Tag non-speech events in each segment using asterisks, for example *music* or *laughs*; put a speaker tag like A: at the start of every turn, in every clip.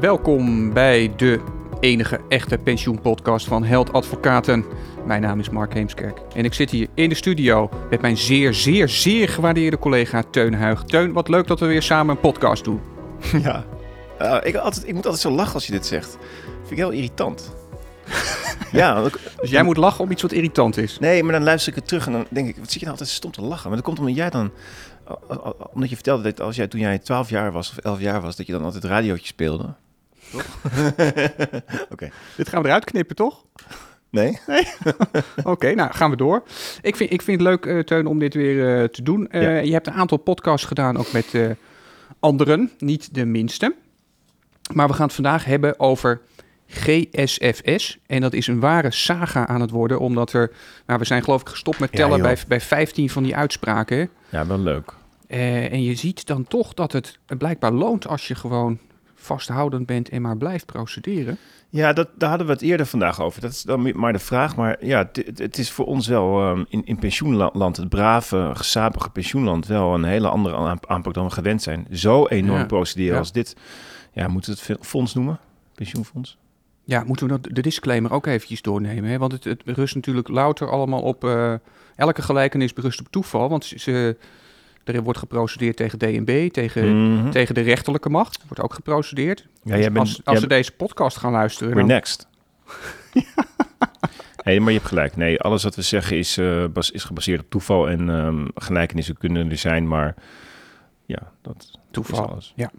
A: Welkom bij de enige echte pensioenpodcast van Held Advocaten. Mijn naam is Mark Heemskerk en ik zit hier in de studio met mijn zeer, zeer, zeer gewaardeerde collega Teun Huig. Teun, wat leuk dat we weer samen een podcast doen. *laughs*
B: Ja, Uh, ik, altijd, ik moet altijd zo lachen als je dit zegt. Vind ik heel irritant. *laughs*
A: ja, dus jij moet lachen om iets wat irritant is?
B: Nee, maar dan luister ik het terug en dan denk ik, wat zit je nou altijd stom te lachen? Maar dat komt omdat jij dan, omdat je vertelde dat als jij toen jij 12 jaar was of 11 jaar was, dat je dan altijd radiootje speelde. Toch? *laughs*
A: Oké. Dit gaan we eruit knippen, toch?
B: Nee.
A: nee? *laughs* Oké, nou gaan we door. Ik vind, ik vind het leuk, uh, Teun, om dit weer uh, te doen. Uh, ja. Je hebt een aantal podcasts gedaan, ook met anderen, niet de minste. Maar we gaan het vandaag hebben over GSFS. En dat is een ware saga aan het worden, omdat er, nou, we zijn geloof ik gestopt met tellen ja, bij, bij 15 van die uitspraken.
B: Ja, wel leuk.
A: En je ziet dan toch dat het blijkbaar loont als je gewoon vasthoudend bent en maar blijft procederen.
B: Ja, dat, daar hadden we het eerder vandaag over. Dat is dan maar de vraag. Maar ja, het, het is voor ons wel um, in, in pensioenland, het brave, gesapige pensioenland, wel een hele andere aanpak dan we gewend zijn. Zo enorm ja. procederen ja. als dit. Ja, moeten we het fonds noemen? Pensioenfonds?
A: Ja, moeten we de disclaimer ook eventjes doornemen. Hè? Want het, het rust natuurlijk louter allemaal op... Uh, elke gelijkenis berust op toeval. Want ze, er wordt geprocedeerd tegen DNB, tegen, mm -hmm. tegen de rechterlijke macht. Wordt ook geprocedeerd. Ja, dus bent, als als ze deze podcast gaan luisteren...
B: We're dan... next. *laughs* hey, maar je hebt gelijk. Nee, alles wat we zeggen is, uh, bas, is gebaseerd op toeval. En um, gelijkenissen kunnen er zijn, maar... Ja, dat
A: toeval. is alles. Ja.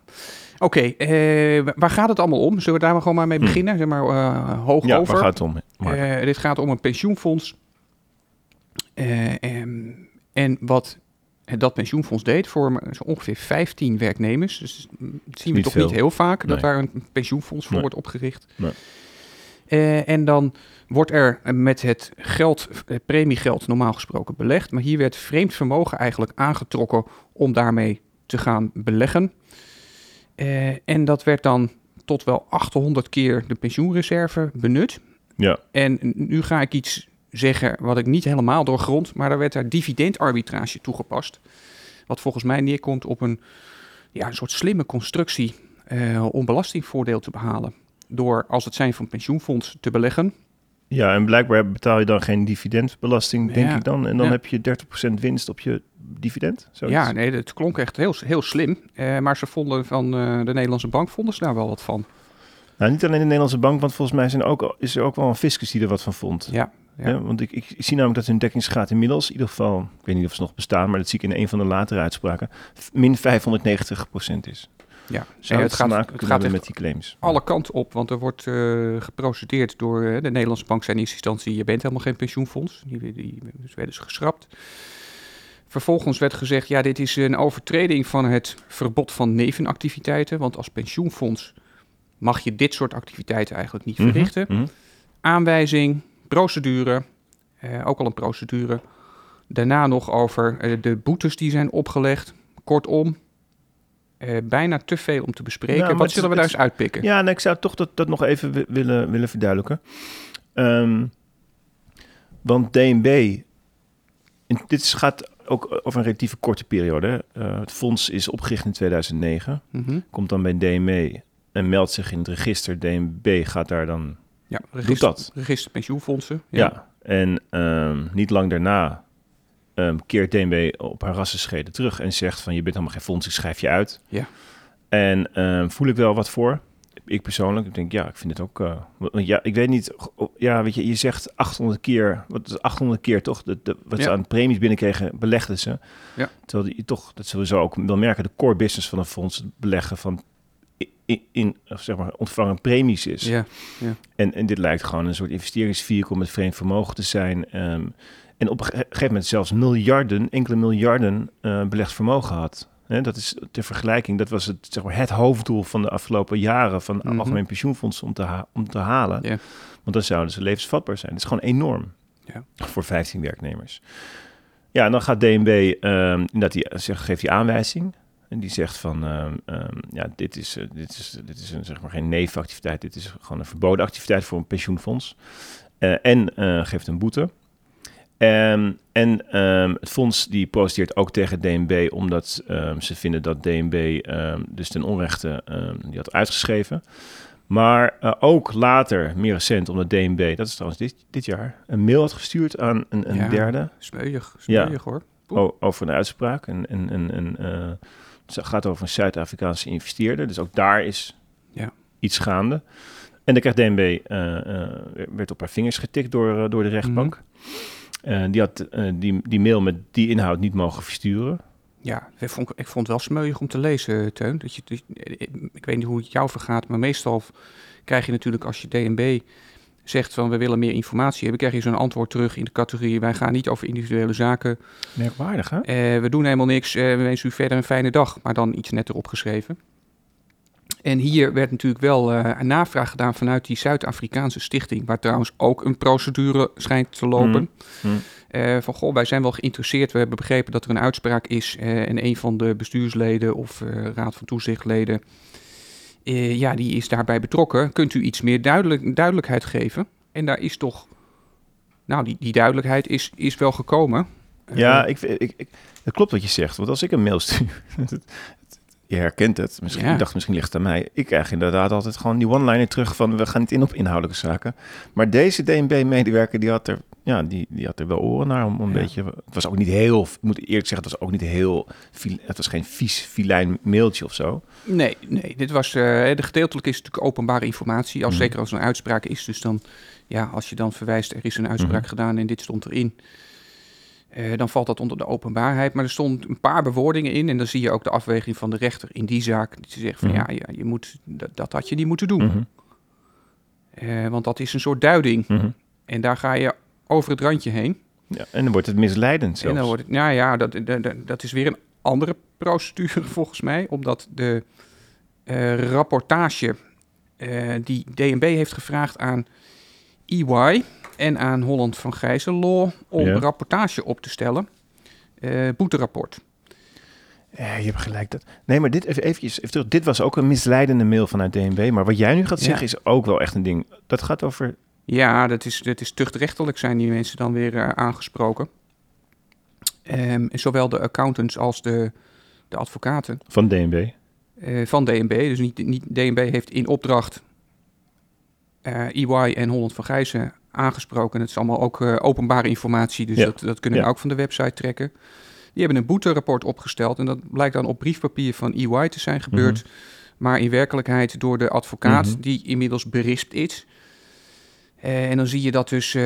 A: Oké, okay, uh, waar gaat het allemaal om? Zullen we daar maar gewoon maar mee beginnen? Hm. Zeg maar uh, hoog
B: ja,
A: over.
B: waar gaat het om?
A: Dit gaat om een pensioenfonds. En, en, wat dat pensioenfonds deed voor zo ongeveer 15 werknemers. Dus dat zien we toch veel. niet heel vaak, nee. dat daar een pensioenfonds voor nee. wordt opgericht. Nee. en dan wordt er met het geld, het premiegeld normaal gesproken belegd. Maar hier werd vreemd vermogen eigenlijk aangetrokken om daarmee te gaan beleggen. Uh, en dat werd dan tot wel 800 keer de pensioenreserve benut.
B: Ja.
A: En nu ga ik iets zeggen wat ik niet helemaal doorgrond, maar daar werd daar dividendarbitrage toegepast. Wat volgens mij neerkomt op een, ja, een soort slimme constructie uh, om belastingvoordeel te behalen. Door als het zijn van pensioenfonds te beleggen.
B: Ja, en blijkbaar betaal je dan geen dividendbelasting, denk ja. ik dan. En dan ja. heb je 30% winst op je dividend. Zoiets.
A: Ja, nee, het klonk echt heel, heel slim. Uh, maar ze vonden van uh, de Nederlandse bank vonden ze daar wel wat van.
B: Nou, niet alleen de Nederlandse bank, want volgens mij zijn ook, is er ook wel een fiscus die er wat van vond.
A: Ja.
B: Want ik, ik, zie namelijk dat hun dekkingsgraad inmiddels, in ieder geval, ik weet niet of ze nog bestaan, maar dat zie ik in een van de latere uitspraken, min 590% is.
A: Ja,
B: Zou het, het gaat, het gaat met die claims.
A: alle kanten op, want er wordt uh, geprocedeerd door uh, de Nederlandse bank zijn instantie, je bent helemaal geen pensioenfonds. Die, die dus werden ze geschrapt. Vervolgens werd gezegd, ja, dit is een overtreding van het verbod van nevenactiviteiten, want als pensioenfonds mag je dit soort activiteiten eigenlijk niet verrichten. Mm -hmm. Aanwijzing, procedure, uh, ook al een procedure. Daarna nog over de boetes die zijn opgelegd. Kortom, uh, bijna te veel om te bespreken. Nou, Wat zullen we daar eens uitpikken?
B: Ja, nou, ik zou toch dat, dat nog even willen, willen verduidelijken. Um, want DNB, dit gaat ook over een relatief korte periode. Uh, het fonds is opgericht in 2009, mm -hmm. komt dan bij DNB en meldt zich in het register. DNB gaat daar dan,
A: ja, register,
B: doet dat.
A: Register pensioenfondsen.
B: Ja, ja. en um, niet lang daarna um, keert DNB op haar rassenschede terug en zegt van je bent helemaal geen fonds, ik schrijf je uit.
A: Ja.
B: En um, voel ik wel wat voor. Ik persoonlijk, ik denk ja, ik vind het ook. Uh, ja, ik weet niet. Ja, weet je, je zegt 800 keer, wat is 800 keer toch? De, de, wat ja. ze aan premies binnenkregen, belegden ze.
A: Ja.
B: Terwijl die toch, dat zullen we zo ook wel merken, de core business van een fonds, het beleggen van in, in zeg maar, ontvangen premies is.
A: Ja. Ja.
B: En, en dit lijkt gewoon een soort investeringsvehikel met vreemd vermogen te zijn. Um, en op een gegeven moment zelfs miljarden, enkele miljarden uh, belegd vermogen had. He, dat is ter vergelijking, dat was het, zeg maar, het hoofddoel van de afgelopen jaren van mm -hmm. algemeen pensioenfonds om te, ha om te halen.
A: Yeah.
B: Want dan zouden ze levensvatbaar zijn. Dat is gewoon enorm
A: ja.
B: voor 15 werknemers. Ja, en dan gaat DNB, um, dat die, zeg, geeft die aanwijzing. En die zegt van, um, um, ja, dit is, uh, dit is, dit is een, zeg maar geen nevenactiviteit. Dit is gewoon een verboden activiteit voor een pensioenfonds. Uh, en uh, geeft een boete. Ehm, en ehm, het fonds die protesteert ook tegen DNB omdat ehm, ze vinden dat DNB ehm, dus ten onrechte ehm, die had uitgeschreven. Maar eh, ook later, meer recent, omdat DNB, dat is trouwens dit, dit jaar, een mail had gestuurd aan een, een
A: Ja.
B: derde
A: Smeuig,
B: Ja.
A: smeuig hoor.
B: o- over een uitspraak. En, en, en, en, eh, het gaat over een Zuid-Afrikaanse investeerder. Dus ook daar is
A: Ja.
B: iets gaande. En dan krijgt DNB, eh, eh, werd op haar vingers getikt door, eh, door de rechtbank. Eh, die had die, die mail met die inhoud niet mogen versturen.
A: Ja, ik vond, ik vond het wel smeuig om te lezen, Teun. Dat je- ik weet niet hoe het jou vergaat, maar meestal krijg je natuurlijk als je DNB zegt van we willen meer informatie hebben, krijg je zo'n antwoord terug in de categorie wij gaan niet over individuele zaken.
B: Merkwaardig, hè?
A: Eh, we doen helemaal niks. eh, we wensen u verder een fijne dag. Maar dan iets netter opgeschreven. En hier werd natuurlijk wel eh, een navraag gedaan vanuit die Zuid-Afrikaanse stichting. Waar trouwens ook een procedure schijnt te lopen.
B: Hmm. Hmm.
A: Eh, van goh, wij zijn wel geïnteresseerd. We hebben begrepen dat er een uitspraak is. en een van de bestuursleden of raad van toezichtleden. Eh, ja, die is daarbij betrokken. Kunt u iets meer duidelijk, duidelijkheid geven? En daar is toch. Nou, die, die duidelijkheid is, is wel gekomen.
B: Ja,
A: Eh,
B: ik, ik, ik, het klopt wat je zegt. Want als ik een mail stuur, *laughs* je herkent het. Misschien,
A: Ja.
B: Ik dacht, misschien ligt het aan mij. Ik krijg inderdaad altijd gewoon die one-liner terug van... we gaan niet in op inhoudelijke zaken. Maar deze DNB-medewerker, die had er... Ja, die, die had er wel oren naar om een
A: Ja.
B: beetje... Het was ook niet heel... Ik moet eerlijk zeggen, het was ook niet heel... Het was geen vies, filijn mailtje of zo.
A: Nee, nee, dit was. eh de gedeeltelijk is natuurlijk openbare informatie. Als,
B: Mhm.
A: Zeker als een uitspraak is. Dus dan, ja, als je dan verwijst, er is een uitspraak
B: Mhm.
A: gedaan en dit stond erin. eh, dan valt dat onder de openbaarheid. Maar er stond een paar bewoordingen in. En dan zie je ook de afweging van de rechter in die zaak. Die zegt van
B: Mhm.
A: ja, ja, je moet, dat, dat had je niet moeten doen.
B: Mhm,
A: Eh, want dat is een soort duiding. En daar ga je over het randje heen.
B: Ja, en dan wordt het misleidend zelfs.
A: En dan wordt het, nou ja, dat, dat, dat- is weer een andere procedure *laughs* volgens mij, omdat de eh, rapportage eh, die DNB heeft gevraagd aan EY en aan Holland van Gijzenlaw om
B: Ja.
A: rapportage op te stellen, eh boeterapport.
B: Je hebt gelijk. Dat... Nee, maar dit, even, eventjes, even terug. dit was ook een misleidende mail vanuit DNB. Maar wat jij nu gaat
A: Ja.
B: zeggen is ook wel echt een ding. Dat gaat over...
A: Ja, dat is, dat is tuchtrechtelijk zijn die mensen dan weer eh, aangesproken. En zowel de accountants als de, de advocaten.
B: Van DNB.
A: eh, van DNB. Dus niet, niet DNB heeft in opdracht eh EY en Holland van Gijzen aangesproken. Het is allemaal ook openbare informatie, dus
B: Ja.
A: dat, dat kunnen we
B: Ja.
A: ook van de website trekken. Die hebben een boeterapport opgesteld en dat blijkt dan op briefpapier van EY te zijn gebeurd. Maar in werkelijkheid door de advocaat
B: Mhm.
A: die inmiddels berispt is. Eh, en dan zie je dat dus, eh,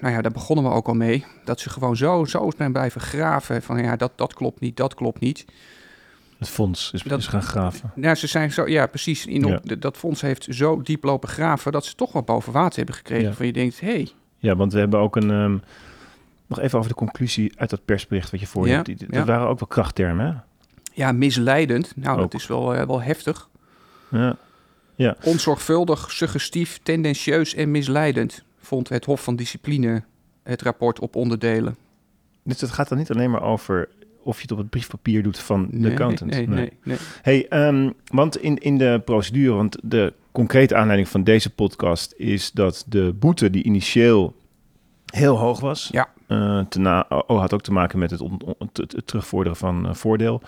A: nou ja, daar begonnen we ook al mee. Dat ze gewoon zo, zo zijn blijven graven. Van ja, dat, dat klopt niet, dat klopt niet.
B: Het fonds is,
A: Dat-
B: is gaan graven.
A: Ja, ze zijn zo, ja, precies. In op,
B: Ja.
A: de- dat fonds heeft zo diep lopen graven dat ze toch wel boven water hebben gekregen.
B: Ja.
A: Van je denkt, hé, hey,
B: Ja, want we hebben ook een... ehm, nog even over de conclusie uit dat persbericht wat je voor je
A: Ja,
B: hebt. Dat waren ook wel krachttermen, hè?
A: ja, misleidend. Nou,
B: Ook.
A: dat is wel, eh, wel heftig.
B: Ja.
A: Onzorgvuldig, suggestief, tendentieus en misleidend, vond het Hof van Discipline het rapport op onderdelen.
B: Dus het gaat dan niet alleen maar over of je het op het briefpapier doet van de
A: Nee,
B: accountant.
A: Nee, nee, nee.
B: Hey, ehm, want in, in de procedure, want de concrete aanleiding van deze podcast is dat de boete die initieel heel hoog was,
A: Ja.
B: eh, te na, oh, had ook te maken met het, on- on- het, het terugvorderen van eh, voordeel,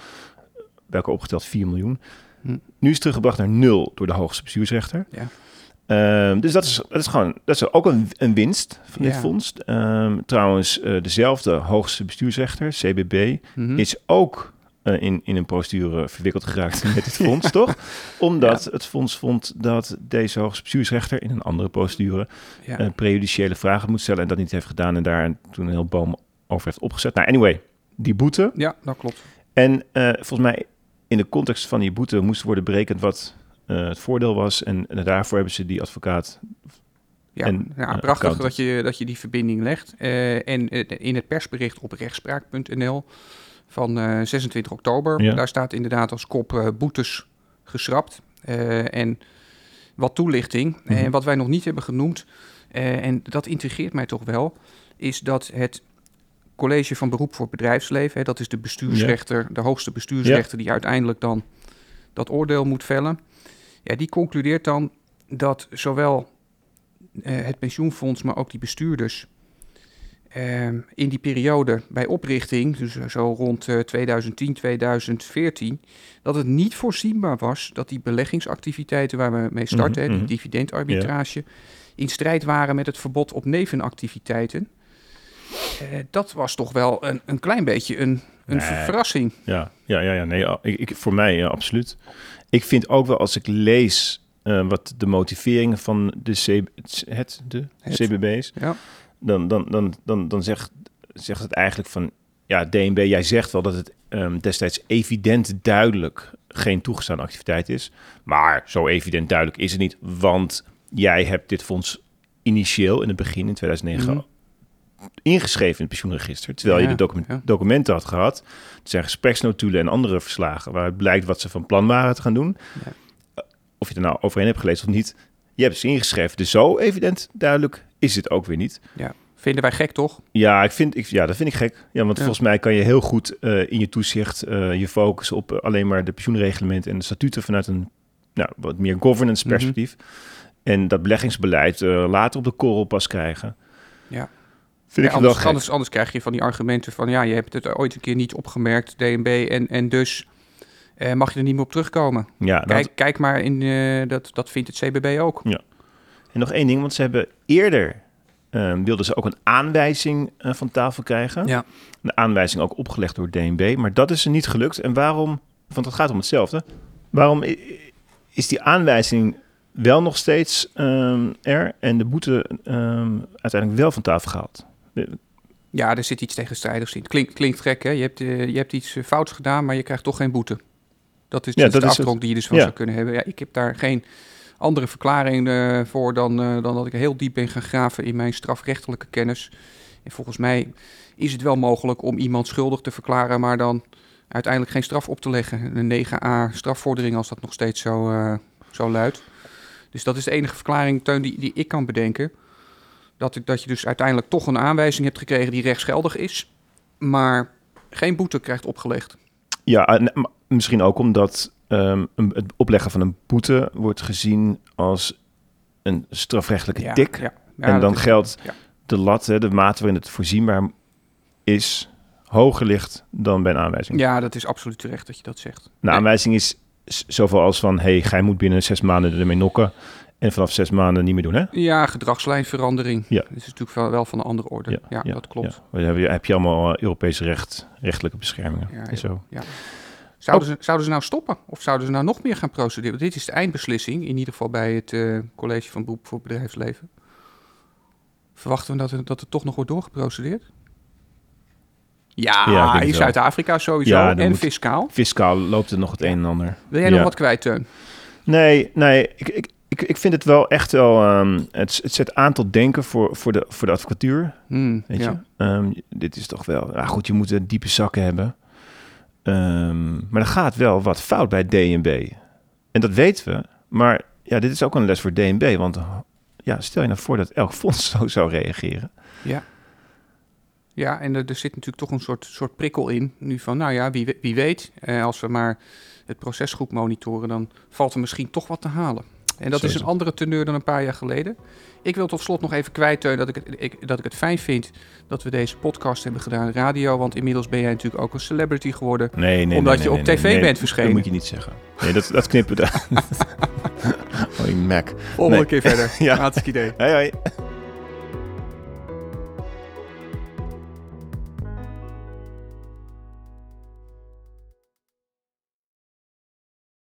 B: welke opgeteld 4 miljoen.
A: Hm.
B: Nu is het teruggebracht naar nul door de hoogste bestuursrechter.
A: Ja.
B: Ehm, dus dat is, dat is gewoon dat is ook een, een winst van dit
A: Ja.
B: fonds. Ehm, trouwens, eh, dezelfde hoogste bestuursrechter, CBB,
A: Mhm.
B: is ook eh, in, in een procedure verwikkeld geraakt *laughs* met dit fonds, toch? Omdat het fonds vond dat deze hoogste bestuursrechter in een andere procedure eh, prejudiciële vragen moet stellen en dat niet heeft gedaan en daar toen een heel boom over heeft opgezet. Nou, anyway, die boete.
A: ja, dat klopt.
B: En volgens mij in de context van die boete moest worden berekend wat eh, het voordeel was en, en daarvoor hebben ze die advocaat
A: Ja,
B: En,
A: ja
B: eh,
A: prachtig dat je, dat je die verbinding legt. Eh, en in het persbericht op rechtspraak.nl van eh, 26 oktober,
B: Ja.
A: daar staat inderdaad als kop boetes geschrapt. En wat toelichting.
B: Mhm.
A: En wat wij nog niet hebben genoemd, en dat intrigeert mij toch wel, is dat het college van beroep voor bedrijfsleven, hè, dat is de bestuursrechter, de hoogste bestuursrechter die uiteindelijk dan dat oordeel moet vellen. Ja, die concludeert dan dat zowel eh, het pensioenfonds, maar ook die bestuurders ehm, in die periode bij oprichting, dus zo rond eh, 2010, 2014, dat het niet voorzienbaar was dat die beleggingsactiviteiten waar we mee starten,
B: Mhm,
A: hè,
B: mhm.
A: die dividendarbitrage, in strijd waren met het verbod op nevenactiviteiten. Eh, dat was toch wel een, een klein beetje een, een
B: Nee.
A: verrassing.
B: Ja, ja, ja, ja nee, ik, ik, voor mij ja, absoluut. Ik vind ook wel als ik lees eh, wat de motiveringen van de, C, het, de
A: Het.
B: CBB is,
A: Ja.
B: dan, dan, dan, dan, dan zegt, zegt het eigenlijk van, ja, DNB, jij zegt wel dat het ehm, destijds evident duidelijk geen toegestaan activiteit is. Maar zo evident duidelijk is het niet, want jij hebt dit fonds initieel in het begin, in 2009,
A: Mhm.
B: Ingeschreven in het pensioenregister. Terwijl je
A: Ja,
B: de document-
A: ja.
B: documenten had gehad. Er zijn gespreksnotulen en andere verslagen waaruit blijkt wat ze van plan waren te gaan doen.
A: Ja.
B: Of je er nou overheen hebt gelezen of niet. Je hebt ze ingeschreven. Dus zo evident duidelijk is het ook weer niet.
A: Vinden wij gek, toch?
B: Ja, ik vind, ik, ja dat vind ik gek. Ja, want
A: Ja.
B: volgens mij kan je heel goed eh, in je toezicht eh, je focussen op eh, alleen maar de pensioenreglementen en de statuten vanuit een nou, wat meer governance
A: Mhm.
B: perspectief. En dat beleggingsbeleid later op de korrel pas krijgen.
A: Ja.
B: Vind
A: Ja,
B: ik
A: anders, anders, anders krijg je van die argumenten van ja, je hebt het ooit een keer niet opgemerkt, DNB, en, en dus eh, mag je er niet meer op terugkomen.
B: ja, dat-
A: Kijk, kijk maar in, eh, dat, dat vindt het CBB ook.
B: En nog één ding, want ze hebben eerder ehm, wilden ze ook een aanwijzing eh, van tafel krijgen.
A: Ja.
B: Een aanwijzing ook opgelegd door DNB, maar dat is ze niet gelukt. En waarom? Want het gaat om hetzelfde. Waarom is die aanwijzing wel nog steeds ehm, er en de boete ehm, uiteindelijk wel van tafel gehaald?
A: Ja, er zit iets tegenstrijdigs in. Klinkt, klinkt gek, hè? Je hebt, eh, je hebt iets eh, fouts gedaan, maar je krijgt toch geen boete. Dat is,
B: Ja,
A: dat is
B: dat
A: de
B: is
A: die je dus van
B: Ja.
A: zou kunnen hebben. Ja, ik heb daar geen andere verklaring eh, voor dan, dan dat ik heel diep ben gaan graven in mijn strafrechtelijke kennis. En volgens mij is het wel mogelijk om iemand schuldig te verklaren, maar dan uiteindelijk geen straf op te leggen. Een 9a strafvordering als dat nog steeds zo, zo luidt. Dus dat is de enige verklaring, Teun, die, die ik kan bedenken. Dat, ik- dat je dus uiteindelijk toch een aanwijzing hebt gekregen die rechtsgeldig is, maar geen boete krijgt opgelegd.
B: Ja, en, misschien ook omdat een- het opleggen van een boete wordt gezien als een strafrechtelijke
A: Ja,
B: tik.
A: Ja, Ja,
B: en dan geldt de lat, hè, de mate waarin het voorzienbaar is, hoger ligt dan bij een aanwijzing.
A: Ja, dat is absoluut terecht dat je dat zegt.
B: Een
A: Nee.
B: aanwijzing is zoveel als van, hey, gij moet binnen zes maanden ermee nokken en vanaf zes maanden niet meer doen, hè?
A: Ja, gedragslijnverandering.
B: Ja.
A: Dat is natuurlijk wel, van een andere orde. Ja, dat klopt.
B: Ja. Dan heb je, heb je allemaal eh, Europees recht, rechtelijke beschermingen.
A: Ja,
B: en zo.
A: Ja. Zouden, ze, zouden ze nou stoppen? Of zouden ze nou nog meer gaan procederen? Dit is de eindbeslissing, in ieder geval bij het eh, College van Beroep voor Bedrijfsleven. Verwachten we dat er, dat er toch nog wordt doorgeprocedeerd? Ja, in
B: het
A: Zuid-Afrika sowieso.
B: Ja,
A: en
B: moet-
A: fiscaal.
B: Fiscaal loopt er nog het een en ander.
A: Wil jij
B: Ja.
A: nog wat kwijt, Teun?
B: Nee, nee, ik, ik, ik, ik vind het wel echt wel... ehm, het, het zet aan tot denken voor, voor, de, voor de advocatuur.
A: Hmm,
B: Weet
A: ja.
B: je? Ehm, dit is toch wel... Ja, goed, je moet een diepe zakken hebben. Ehm, maar er gaat wel wat fout bij DNB. En dat weten we. Maar ja, dit is ook een les voor DNB. Want ja, stel je nou voor dat elk fonds *laughs* zo zou reageren.
A: Ja. Ja, en er, er zit natuurlijk toch een soort, soort prikkel in. Nu van, nou ja, wie, wie weet, eh, als we maar het proces goed monitoren, dan valt er misschien toch wat te halen. En dat is een andere teneur dan een paar jaar geleden. Ik wil tot slot nog even kwijt, Teun, dat ik, het, ik, dat ik het fijn vind dat we deze podcast hebben gedaan, radio. Want inmiddels ben jij natuurlijk ook een celebrity geworden.
B: Nee, nee,
A: Omdat
B: nee,
A: je op tv bent verschenen.
B: Dat moet je niet zeggen. Nee, dat, dat knippen we. *laughs* oh, Mac.
A: Volgende
B: Nee.
A: keer verder. *laughs*
B: Ja.
A: Hartstikke idee.
B: Hoi, hoi.